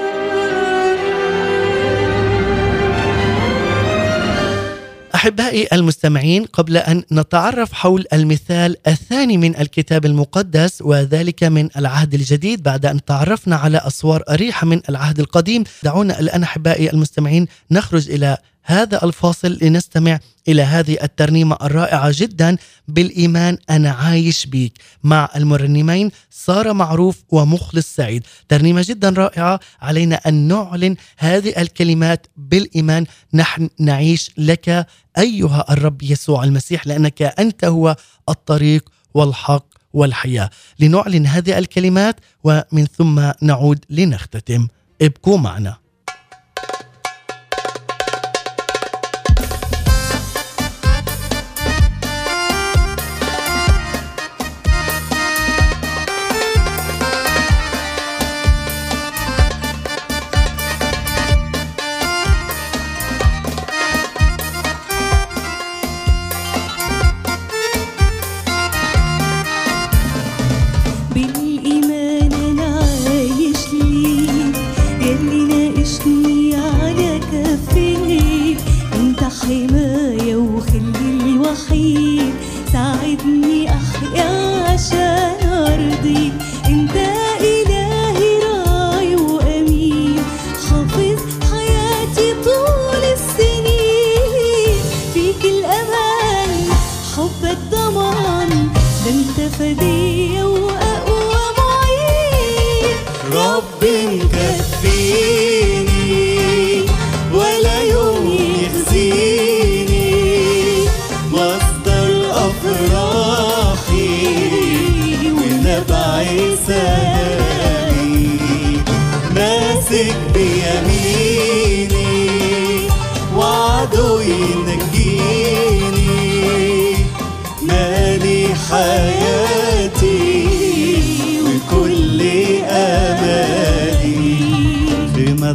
أحبائي المستمعين قبل أن نتعرف حول المثال الثاني من الكتاب المقدس وذلك من العهد الجديد بعد أن تعرفنا على أسوار أريحة من العهد القديم دعونا الآن أحبائي المستمعين نخرج إلى هذا الفاصل لنستمع إلى هذه الترنيمة الرائعة جدا بالإيمان أنا عايش بيك. مع المرنمين صار معروف ومخلص سعيد. ترنيمة جدا رائعة علينا أن نعلن هذه الكلمات بالإيمان. نحن نعيش لك أيها الرب يسوع المسيح لأنك أنت هو الطريق والحق والحياة. لنعلن هذه الكلمات ومن ثم نعود لنختتم. ابقوا معنا.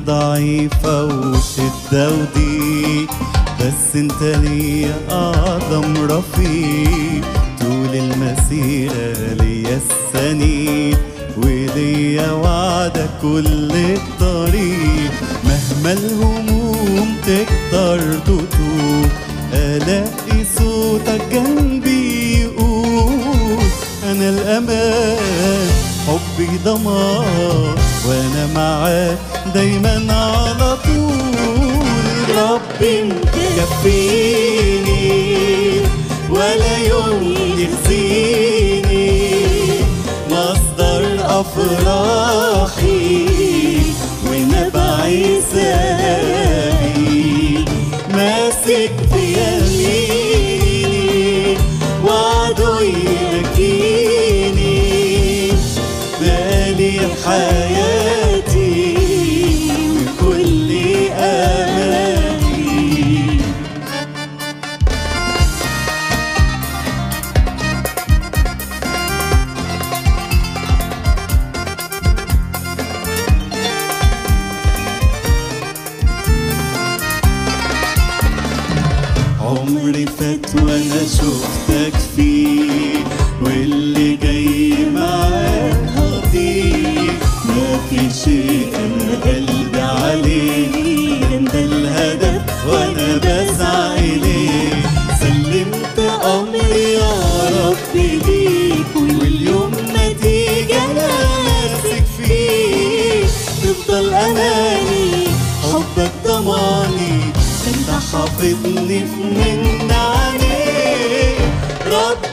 ضعيفة وشدة وضيق بس انت ليا أعظم رفيق. طول المسيرة ليا السنين وليا وعدك كل الطريق. مهما الهموم تكتر تطول. ألاقي صوتك جنبي يقول أنا الأمان. حبي ضمان وأنا معاك. دايما على طول ربي مكفيني ولا يوم يخزيني مصدر افراحي ونبع سلامي ماسك بيميني واللي جاي معاك هطير. ما في شيء أنا قلبي عليه. انت الهدف وأنا بسعى اليه سلمت امري يا رب ليك واليوم أنا ماسك فيك. تفضل أماني حبك ضماني. انت حافظني في من عينيك ربي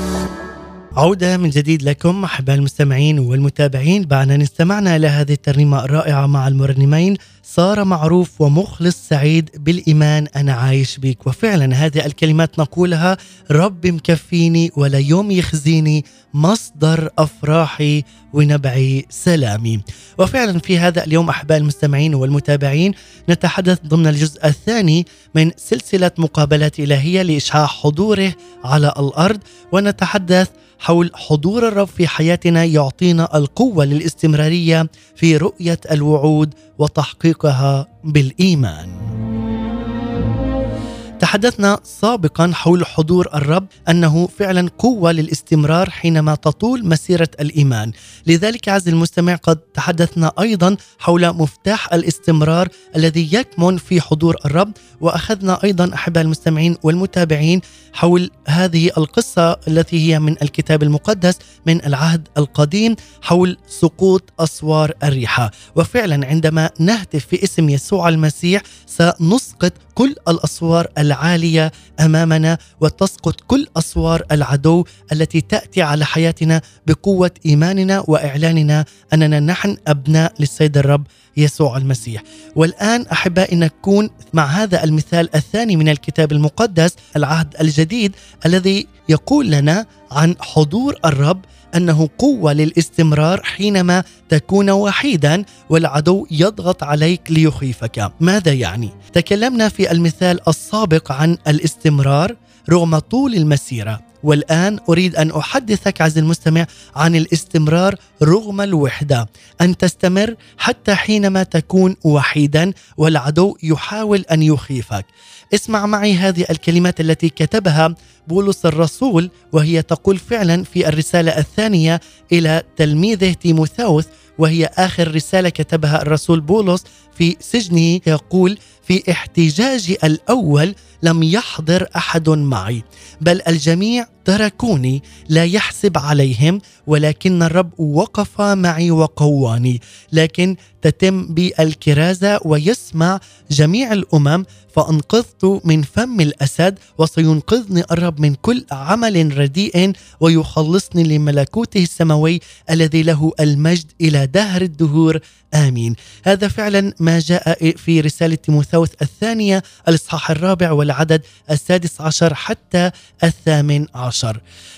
عودة من جديد لكم أحباء المستمعين والمتابعين. بعد أن استمعنا إلى هذه الترنيمة الرائعة مع المرنمين. صار معروف ومخلص سعيد بالإيمان أنا عايش بك وفعلا هذه الكلمات نقولها رب مكفيني ولا يوم يخزيني مصدر أفراحي ونبع سلامي. وفعلا في هذا اليوم أحباء المستمعين والمتابعين نتحدث ضمن الجزء الثاني من سلسلة مقابلات إلهية لإشعاع حضوره على الأرض. ونتحدث حول حضور الرب في حياتنا يعطينا القوة للاستمرارية في رؤية الوعود وتحقيقها بالإيمان. تحدثنا سابقا حول حضور الرب أنه فعلا قوة للاستمرار حينما تطول مسيرة الإيمان، لذلك عز المستمع قد تحدثنا أيضا حول مفتاح الاستمرار الذي يكمن في حضور الرب، وأخذنا أيضا أحباء المستمعين والمتابعين حول هذه القصة التي هي من الكتاب المقدس من العهد القديم حول سقوط أسوار الريحة، وفعلا عندما نهتف في اسم يسوع المسيح سنسقط كل الأسوار العالية أمامنا وتسقط كل أسوار العدو التي تأتي على حياتنا بقوة إيماننا وإعلاننا أننا نحن أبناء للسيد الرب يسوع المسيح. والآن أحبائي نكون مع هذا المثال الثاني من الكتاب المقدس العهد الجديد الذي يقول لنا عن حضور الرب أنه قوة للاستمرار حينما تكون وحيدا والعدو يضغط عليك ليخيفك. ماذا يعني؟ تكلمنا في المثال السابق عن الاستمرار رغم طول المسيرة. والآن أريد أن أحدثك عز المستمع عن الاستمرار رغم الوحدة. أن تستمر حتى حينما تكون وحيدا والعدو يحاول أن يخيفك. اسمع معي هذه الكلمات التي كتبها بولس الرسول وهي تقول فعلا في الرسالة الثانية إلى تلميذه تيموثاوس وهي آخر رسالة كتبها الرسول بولس في سجنه يقول في احتجاجي الأول لم يحضر أحد معي بل الجميع تركوني لا يحسب عليهم ولكن الرب وقف معي وقواني لكن تتم بي الكرازة ويسمع جميع الأمم فأنقذت من فم الأسد وسينقذني الرب من كل عمل رديء ويخلصني لملكوته السماوي الذي له المجد إلى دهر الدهور آمين. هذا فعلا ما جاء في رسالة تيموثاوس الثانية الإصحاح الرابع والعدد السادس عشر حتى الثامن عشر.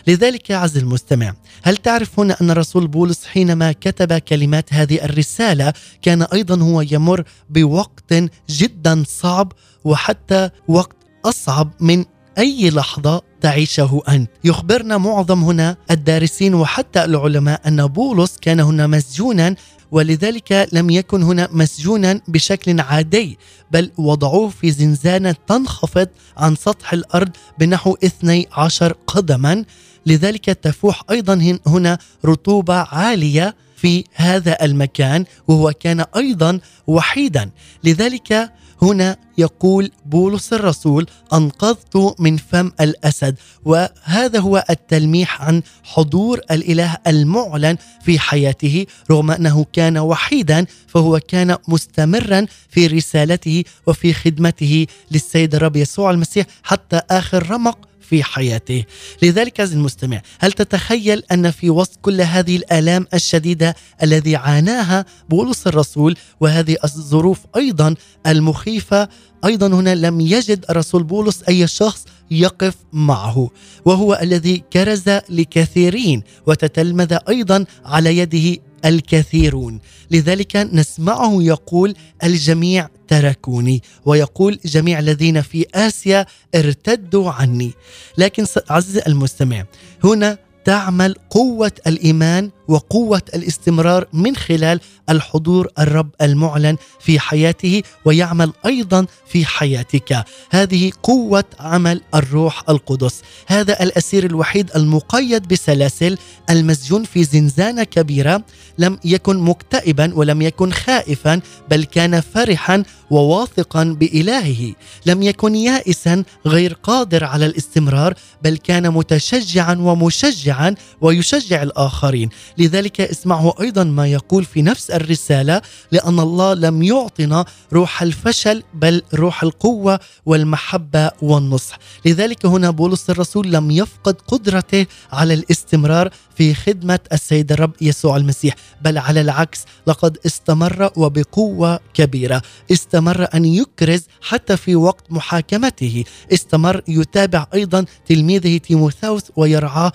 لذلك يا عز المستمع، هل تعرف هنا أن الرسول بولس حينما كتب كلمات هذه الرسالة كان أيضا هو يمر بوقت جدا صعب وحتى وقت أصعب من أي لحظة تعيشه أنت. يخبرنا معظم هنا الدارسين وحتى العلماء أن بولس كان هنا مسجونا ولذلك لم يكن هنا مسجونا بشكل عادي بل وضعوه في زنزانة تنخفض عن سطح الأرض بنحو 12 قدما. لذلك تفوح أيضا هنا رطوبة عالية في هذا المكان وهو كان أيضا وحيدا. لذلك هنا يقول بولس الرسول أنقذت من فم الأسد. وهذا هو التلميح عن حضور الإله المعلن في حياته رغم أنه كان وحيدا فهو كان مستمرا في رسالته وفي خدمته للسيد الرب يسوع المسيح حتى آخر رمق. في حياته. لذلك عزيزي المستمع هل تتخيل أن في وسط كل هذه الآلام الشديدة الذي عاناها بولس الرسول وهذه الظروف أيضا المخيفة أيضا هنا لم يجد الرسول بولس أي شخص يقف معه وهو الذي كرز لكثيرين وتتلمذ أيضا على يده الكثيرون. لذلك نسمعه يقول الجميع تركوني ويقول جميع الذين في آسيا ارتدوا عني. لكن عزيزي المستمع هنا تعمل قوة الإيمان وقوة الاستمرار من خلال الحضور الرب المعلن في حياته ويعمل أيضا في حياتك. هذه قوة عمل الروح القدس. هذا الأسير الوحيد المقيد بسلاسل المسجون في زنزانة كبيرة لم يكن مكتئبا ولم يكن خائفا بل كان فرحا وواثقا بإلهه. لم يكن يائسا غير قادر على الاستمرار بل كان متشجعا ومشجعا ويشجع الآخرين. لذلك اسمعه أيضا ما يقول في نفس الرسالة لأن الله لم يعطنا روح الفشل بل روح القوة والمحبة والنصح. لذلك هنا بولس الرسول لم يفقد قدرته على الاستمرار في خدمة السيد الرب يسوع المسيح بل على العكس لقد استمر وبقوة كبيرة. استمر أن يكرز حتى في وقت محاكمته. استمر يتابع أيضا تلميذه تيموثاوس ويرعاه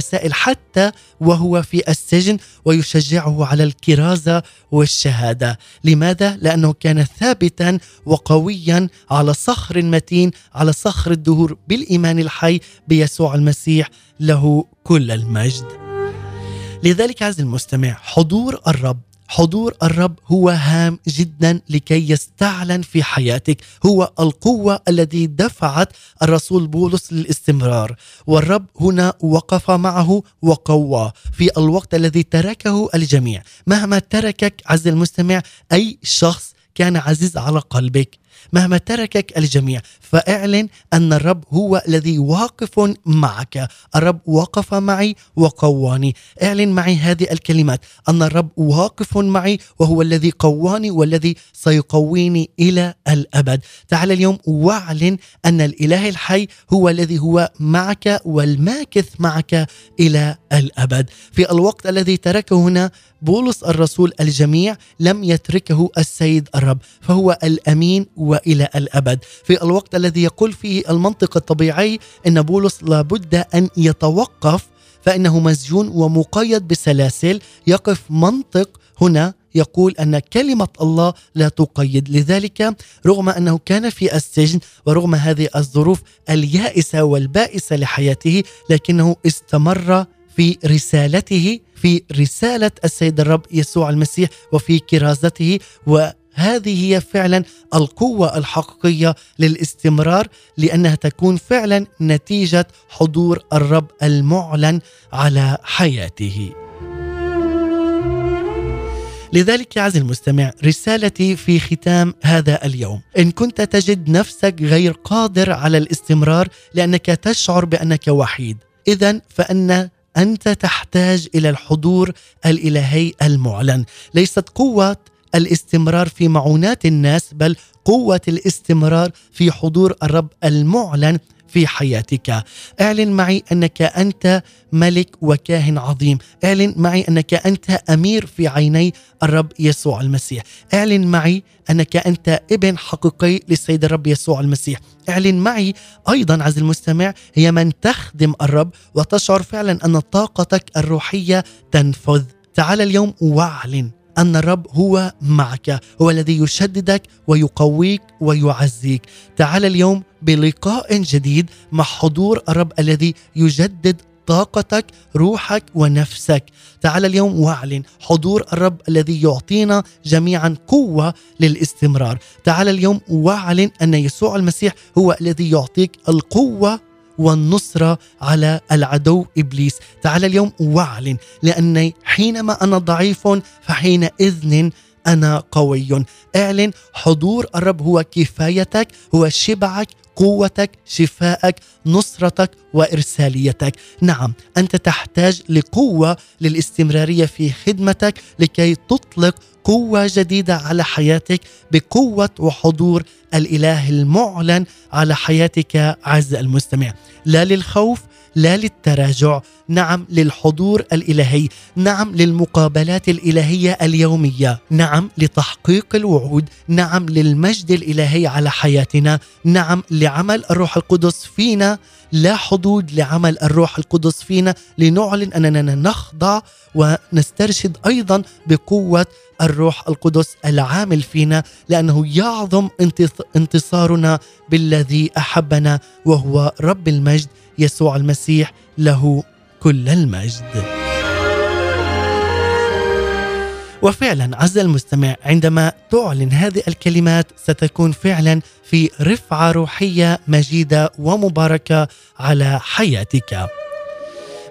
بالرسائل حتى وهو في السجن ويشجعه على الكرازه والشهادة. لماذا؟ لأنه كان ثابتا وقويا على صخر متين على صخر الدهور بالإيمان الحي بيسوع المسيح له كل المجد. لذلك عز المستمع حضور الرب حضور الرب هو هام جدا لكي يستعلن في حياتك. هو القوة التي دفعت الرسول بولس للاستمرار. والرب هنا وقف معه وقواه في الوقت الذي تركه الجميع. مهما تركك عز المستمع أي شخص كان عزيز على قلبك مهما تركك الجميع. فاعلن أن الرب هو الذي واقف معك. الرب وقف معي وقواني. اعلن معي هذه الكلمات. أن الرب واقف معي وهو الذي قواني والذي سيقويني إلى الأبد. تعال اليوم واعلن أن الإله الحي هو الذي هو معك والماكث معك إلى الأبد. في الوقت الذي تركه هنا بولس الرسول الجميع لم يتركه السيد الرب فهو الأمين وإلى الأبد. في الوقت الذي يقول فيه المنطق الطبيعي إن بولس لابد أن يتوقف فإنه مسجون ومقيد بسلاسل. يقف منطق هنا يقول أن كلمة الله لا تقيد. لذلك رغم أنه كان في السجن ورغم هذه الظروف اليائسة والبائسة لحياته لكنه استمر في رسالته في رسالة السيد الرب يسوع المسيح وفي كرازته وهذه هي فعلا القوة الحقيقية للاستمرار لأنها تكون فعلا نتيجة حضور الرب المعلن على حياته. لذلك يا عزيزي المستمع رسالتي في ختام هذا اليوم إن كنت تجد نفسك غير قادر على الاستمرار لأنك تشعر بأنك وحيد اذا فإن أنت تحتاج إلى الحضور الإلهي المعلن. ليست قوة الاستمرار في معونات الناس بل قوة الاستمرار في حضور الرب المعلن. في حياتك. اعلن معي أنك أنت ملك وكاهن عظيم. اعلن معي أنك أنت أمير في عيني الرب يسوع المسيح. اعلن معي أنك أنت ابن حقيقي للسيد الرب يسوع المسيح. اعلن معي أيضا عز المستمع هي من تخدم الرب وتشعر فعلا أن طاقتك الروحية تنفذ. تعال اليوم واعلن. أن الرب هو معك هو الذي يشددك ويقويك ويعزيك. تعال اليوم بلقاء جديد مع حضور الرب الذي يجدد طاقتك روحك ونفسك. تعال اليوم واعلن حضور الرب الذي يعطينا جميعا قوة للاستمرار. تعال اليوم واعلن أن يسوع المسيح هو الذي يعطيك القوة والنصرة على العدو إبليس. تعال اليوم واعلن لأني حينما أنا ضعيف فحينئذ أنا قوي. اعلن حضور الرب هو كفايتك هو شبعك قوتك شفائك نصرتك وإرساليتك. نعم أنت تحتاج لقوة للاستمرارية في خدمتك لكي تطلق قوة جديدة على حياتك بقوة وحضور الإله المعلن على حياتك عز المستمع لا للخوف لا للتراجع نعم للحضور الإلهي نعم للمقابلات الإلهية اليومية نعم لتحقيق الوعود نعم للمجد الإلهي على حياتنا نعم لعمل الروح القدس فينا لا حدود لعمل الروح القدس فينا لنعلن أننا نخضع ونسترشد أيضا بقوة الروح القدس العامل فينا لأنه يعظم انتصارنا بالذي أحبنا وهو رب المجد. يسوع المسيح له كل المجد. وفعلا عز المستمع عندما تعلن هذه الكلمات ستكون فعلا في رفعة روحية مجيدة ومباركة على حياتك.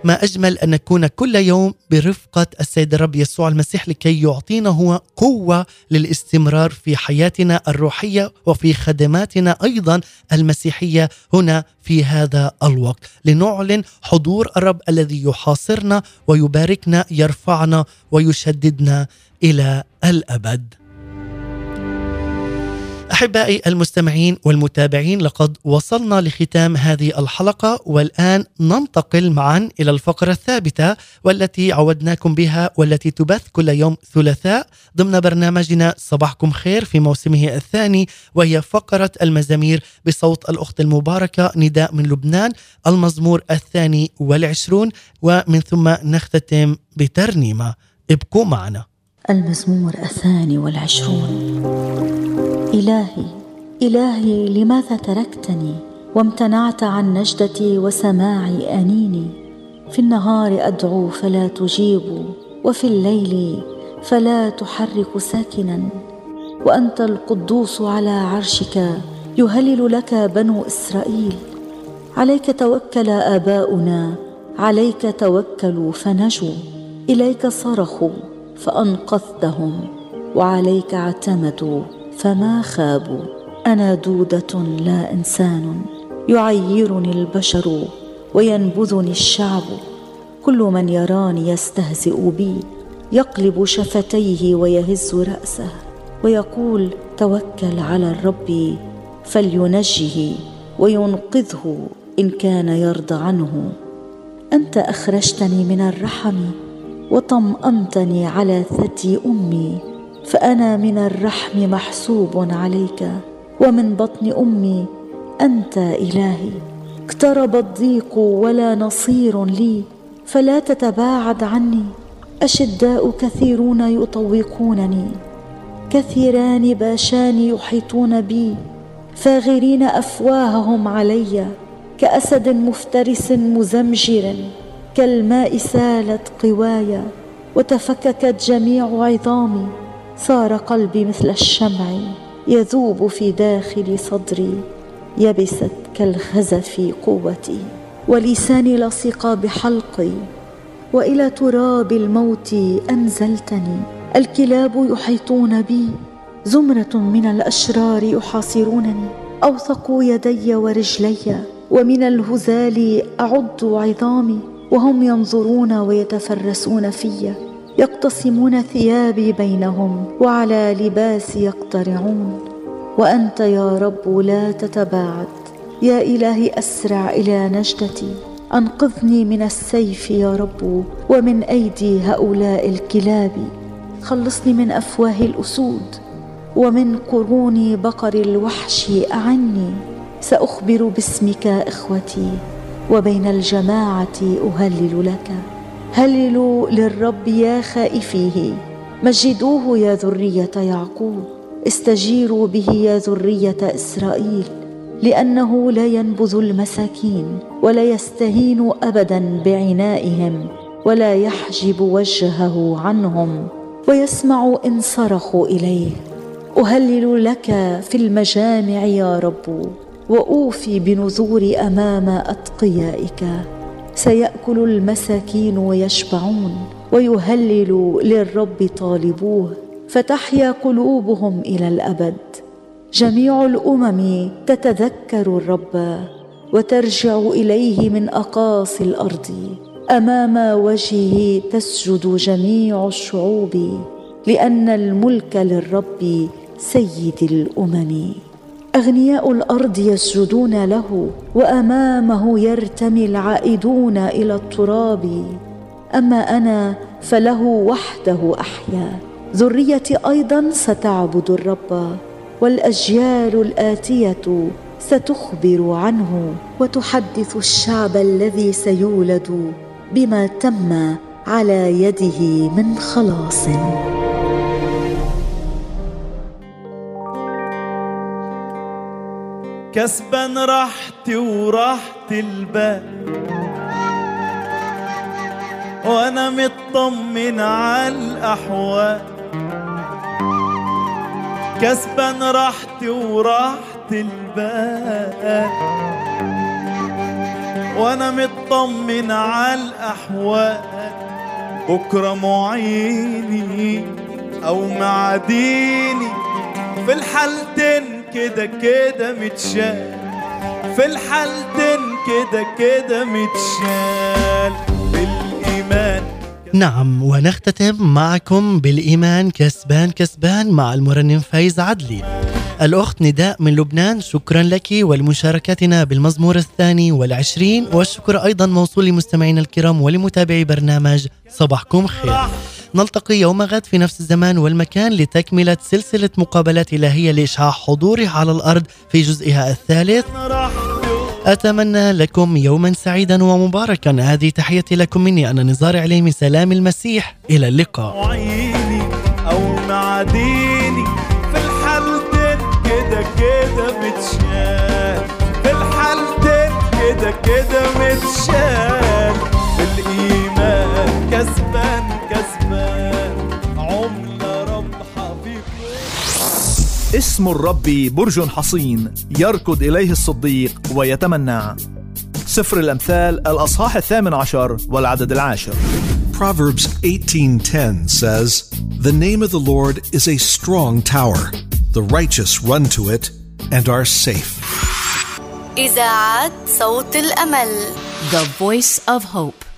ما أجمل أن نكون كل يوم برفقة السيد الرب يسوع المسيح لكي يعطينا هو قوة للاستمرار في حياتنا الروحية وفي خدماتنا أيضا المسيحية هنا في هذا الوقت. لنعلن حضور الرب الذي يحاصرنا ويباركنا يرفعنا ويشددنا إلى الأبد. أحبائي المستمعين والمتابعين لقد وصلنا لختام هذه الحلقة والآن ننتقل معا إلى الفقرة الثابتة والتي عودناكم بها والتي تبث كل يوم ثلاثاء. ضمن برنامجنا صباحكم خير في موسمه الثاني وهي فقرة المزامير بصوت الأخت المباركة نداء من لبنان المزمور الثاني والعشرون ومن ثم نختتم بترنيمة. ابقوا معنا. المزمور الثاني والعشرون. إلهي إلهي لماذا تركتني؟ وامتنعت عن نجدتي وسماع أنيني. في النهار أدعو فلا تجيب وفي الليل فلا تحرك ساكنا. وأنت القدوس على عرشك يهلل لك بنو إسرائيل. عليك توكل آباؤنا عليك توكلوا فنجوا. إليك صرخوا فأنقذتهم وعليك اعتمدوا. فما خابوا. أنا دودة لا إنسان. يعيرني البشر وينبذني الشعب. كل من يراني يستهزئ بي. يقلب شفتيه ويهز رأسه. ويقول توكل على الرب فلينجه وينقذه إن كان يرضى عنه. أنت أخرجتني من الرحم وطمأنتني على ثدي أمي. فأنا من الرحم محسوب عليك ومن بطن أمي أنت إلهي. اقترب الضيق ولا نصير لي فلا تتباعد عني. أشداء كثيرون يطوقونني كثيران باشان يحيطون بي. فاغرين أفواههم علي كأسد مفترس مزمجر كالماء سالت قواي. وتفككت جميع عظامي صار قلبي مثل الشمع يذوب في داخل صدري يبست كالخزف قوتي. ولساني لصق بحلقي وإلى تراب الموت أنزلتني. الكلاب يحيطون بي زمرة من الأشرار يحاصرونني. أوثقوا يدي ورجلي ومن الهزال اعض عظامي. وهم ينظرون ويتفرسون في يقتسمون ثيابي بينهم وعلى لباسي يقترعون. وأنت يا رب لا تتباعد. يا إلهي أسرع إلى نجدتي. أنقذني من السيف يا رب ومن أيدي هؤلاء الكلاب. خلصني من أفواه الأسود ومن قرون بقر الوحش أعني. سأخبر باسمك إخوتي وبين الجماعة أهلل لك. هللوا للرب يا خائفيه. مجدوه يا ذرية يعقوب. استجيروا به يا ذرية إسرائيل لأنه لا ينبذ المساكين ولا يستهين ابدا بعنائهم ولا يحجب وجهه عنهم ويسمع إن صرخوا إليه. أهلل لك في المجامع يا رب وأوفي بنذور أمام أتقيائك. سيأكل المساكين ويشبعون ويهلل للرب طالبوه فتحيا قلوبهم إلى الأبد. جميع الأمم تتذكر الرب وترجع إليه من أقاصي الأرض. أمام وجهه تسجد جميع الشعوب لأن الملك للرب سيد الأمم. أغنياء الأرض يسجدون له وأمامه يرتمي العائدون إلى التراب. أما أنا فله وحده أحيا. ذريتي أيضا ستعبد الرب والأجيال الآتية ستخبر عنه وتحدث الشعب الذي سيولد بما تم على يده من خلاص. كسبا راحتي وراحت البال. وأنا مطمن على الأحوال. كسبا راحتي وراحت البال. وأنا مطمن على الأحوال. بكرة معيني أو معاديني في الحالتين كده كده متشال. في الحالتين كده كده متشال. بالإيمان نعم ونختتم معكم بالإيمان كسبان كسبان مع المرنم فايز عدلي. الأخت نداء من لبنان شكرا لك ولمشاركتنا بالمزمور الثاني والعشرين. والشكر أيضا موصول لمستمعينا الكرام ولمتابعي برنامج صباحكم خير. نلتقي يوم غد في نفس الزمان والمكان لتكملة سلسلة مقابلات إلهية لإشعاع حضوره على الأرض في جزئها الثالث. أتمنى لكم يوما سعيدا ومباركا. هذه تحيتي لكم مني. أنا نزار عليمي سلام المسيح. إلى اللقاء. معيني أو معديني. في الحالتين كده كده متشال في الحالتين كده كده متشال اسم الرب برج حصين يركض إليه الصديق ويتمنع سفر الأمثال الأصحاح الثامن عشر والعدد العاشر Proverbs 18:10 says, "The name of the Lord is a strong tower. The righteous run to it and are safe." إذاعة صوت الأمل The Voice of Hope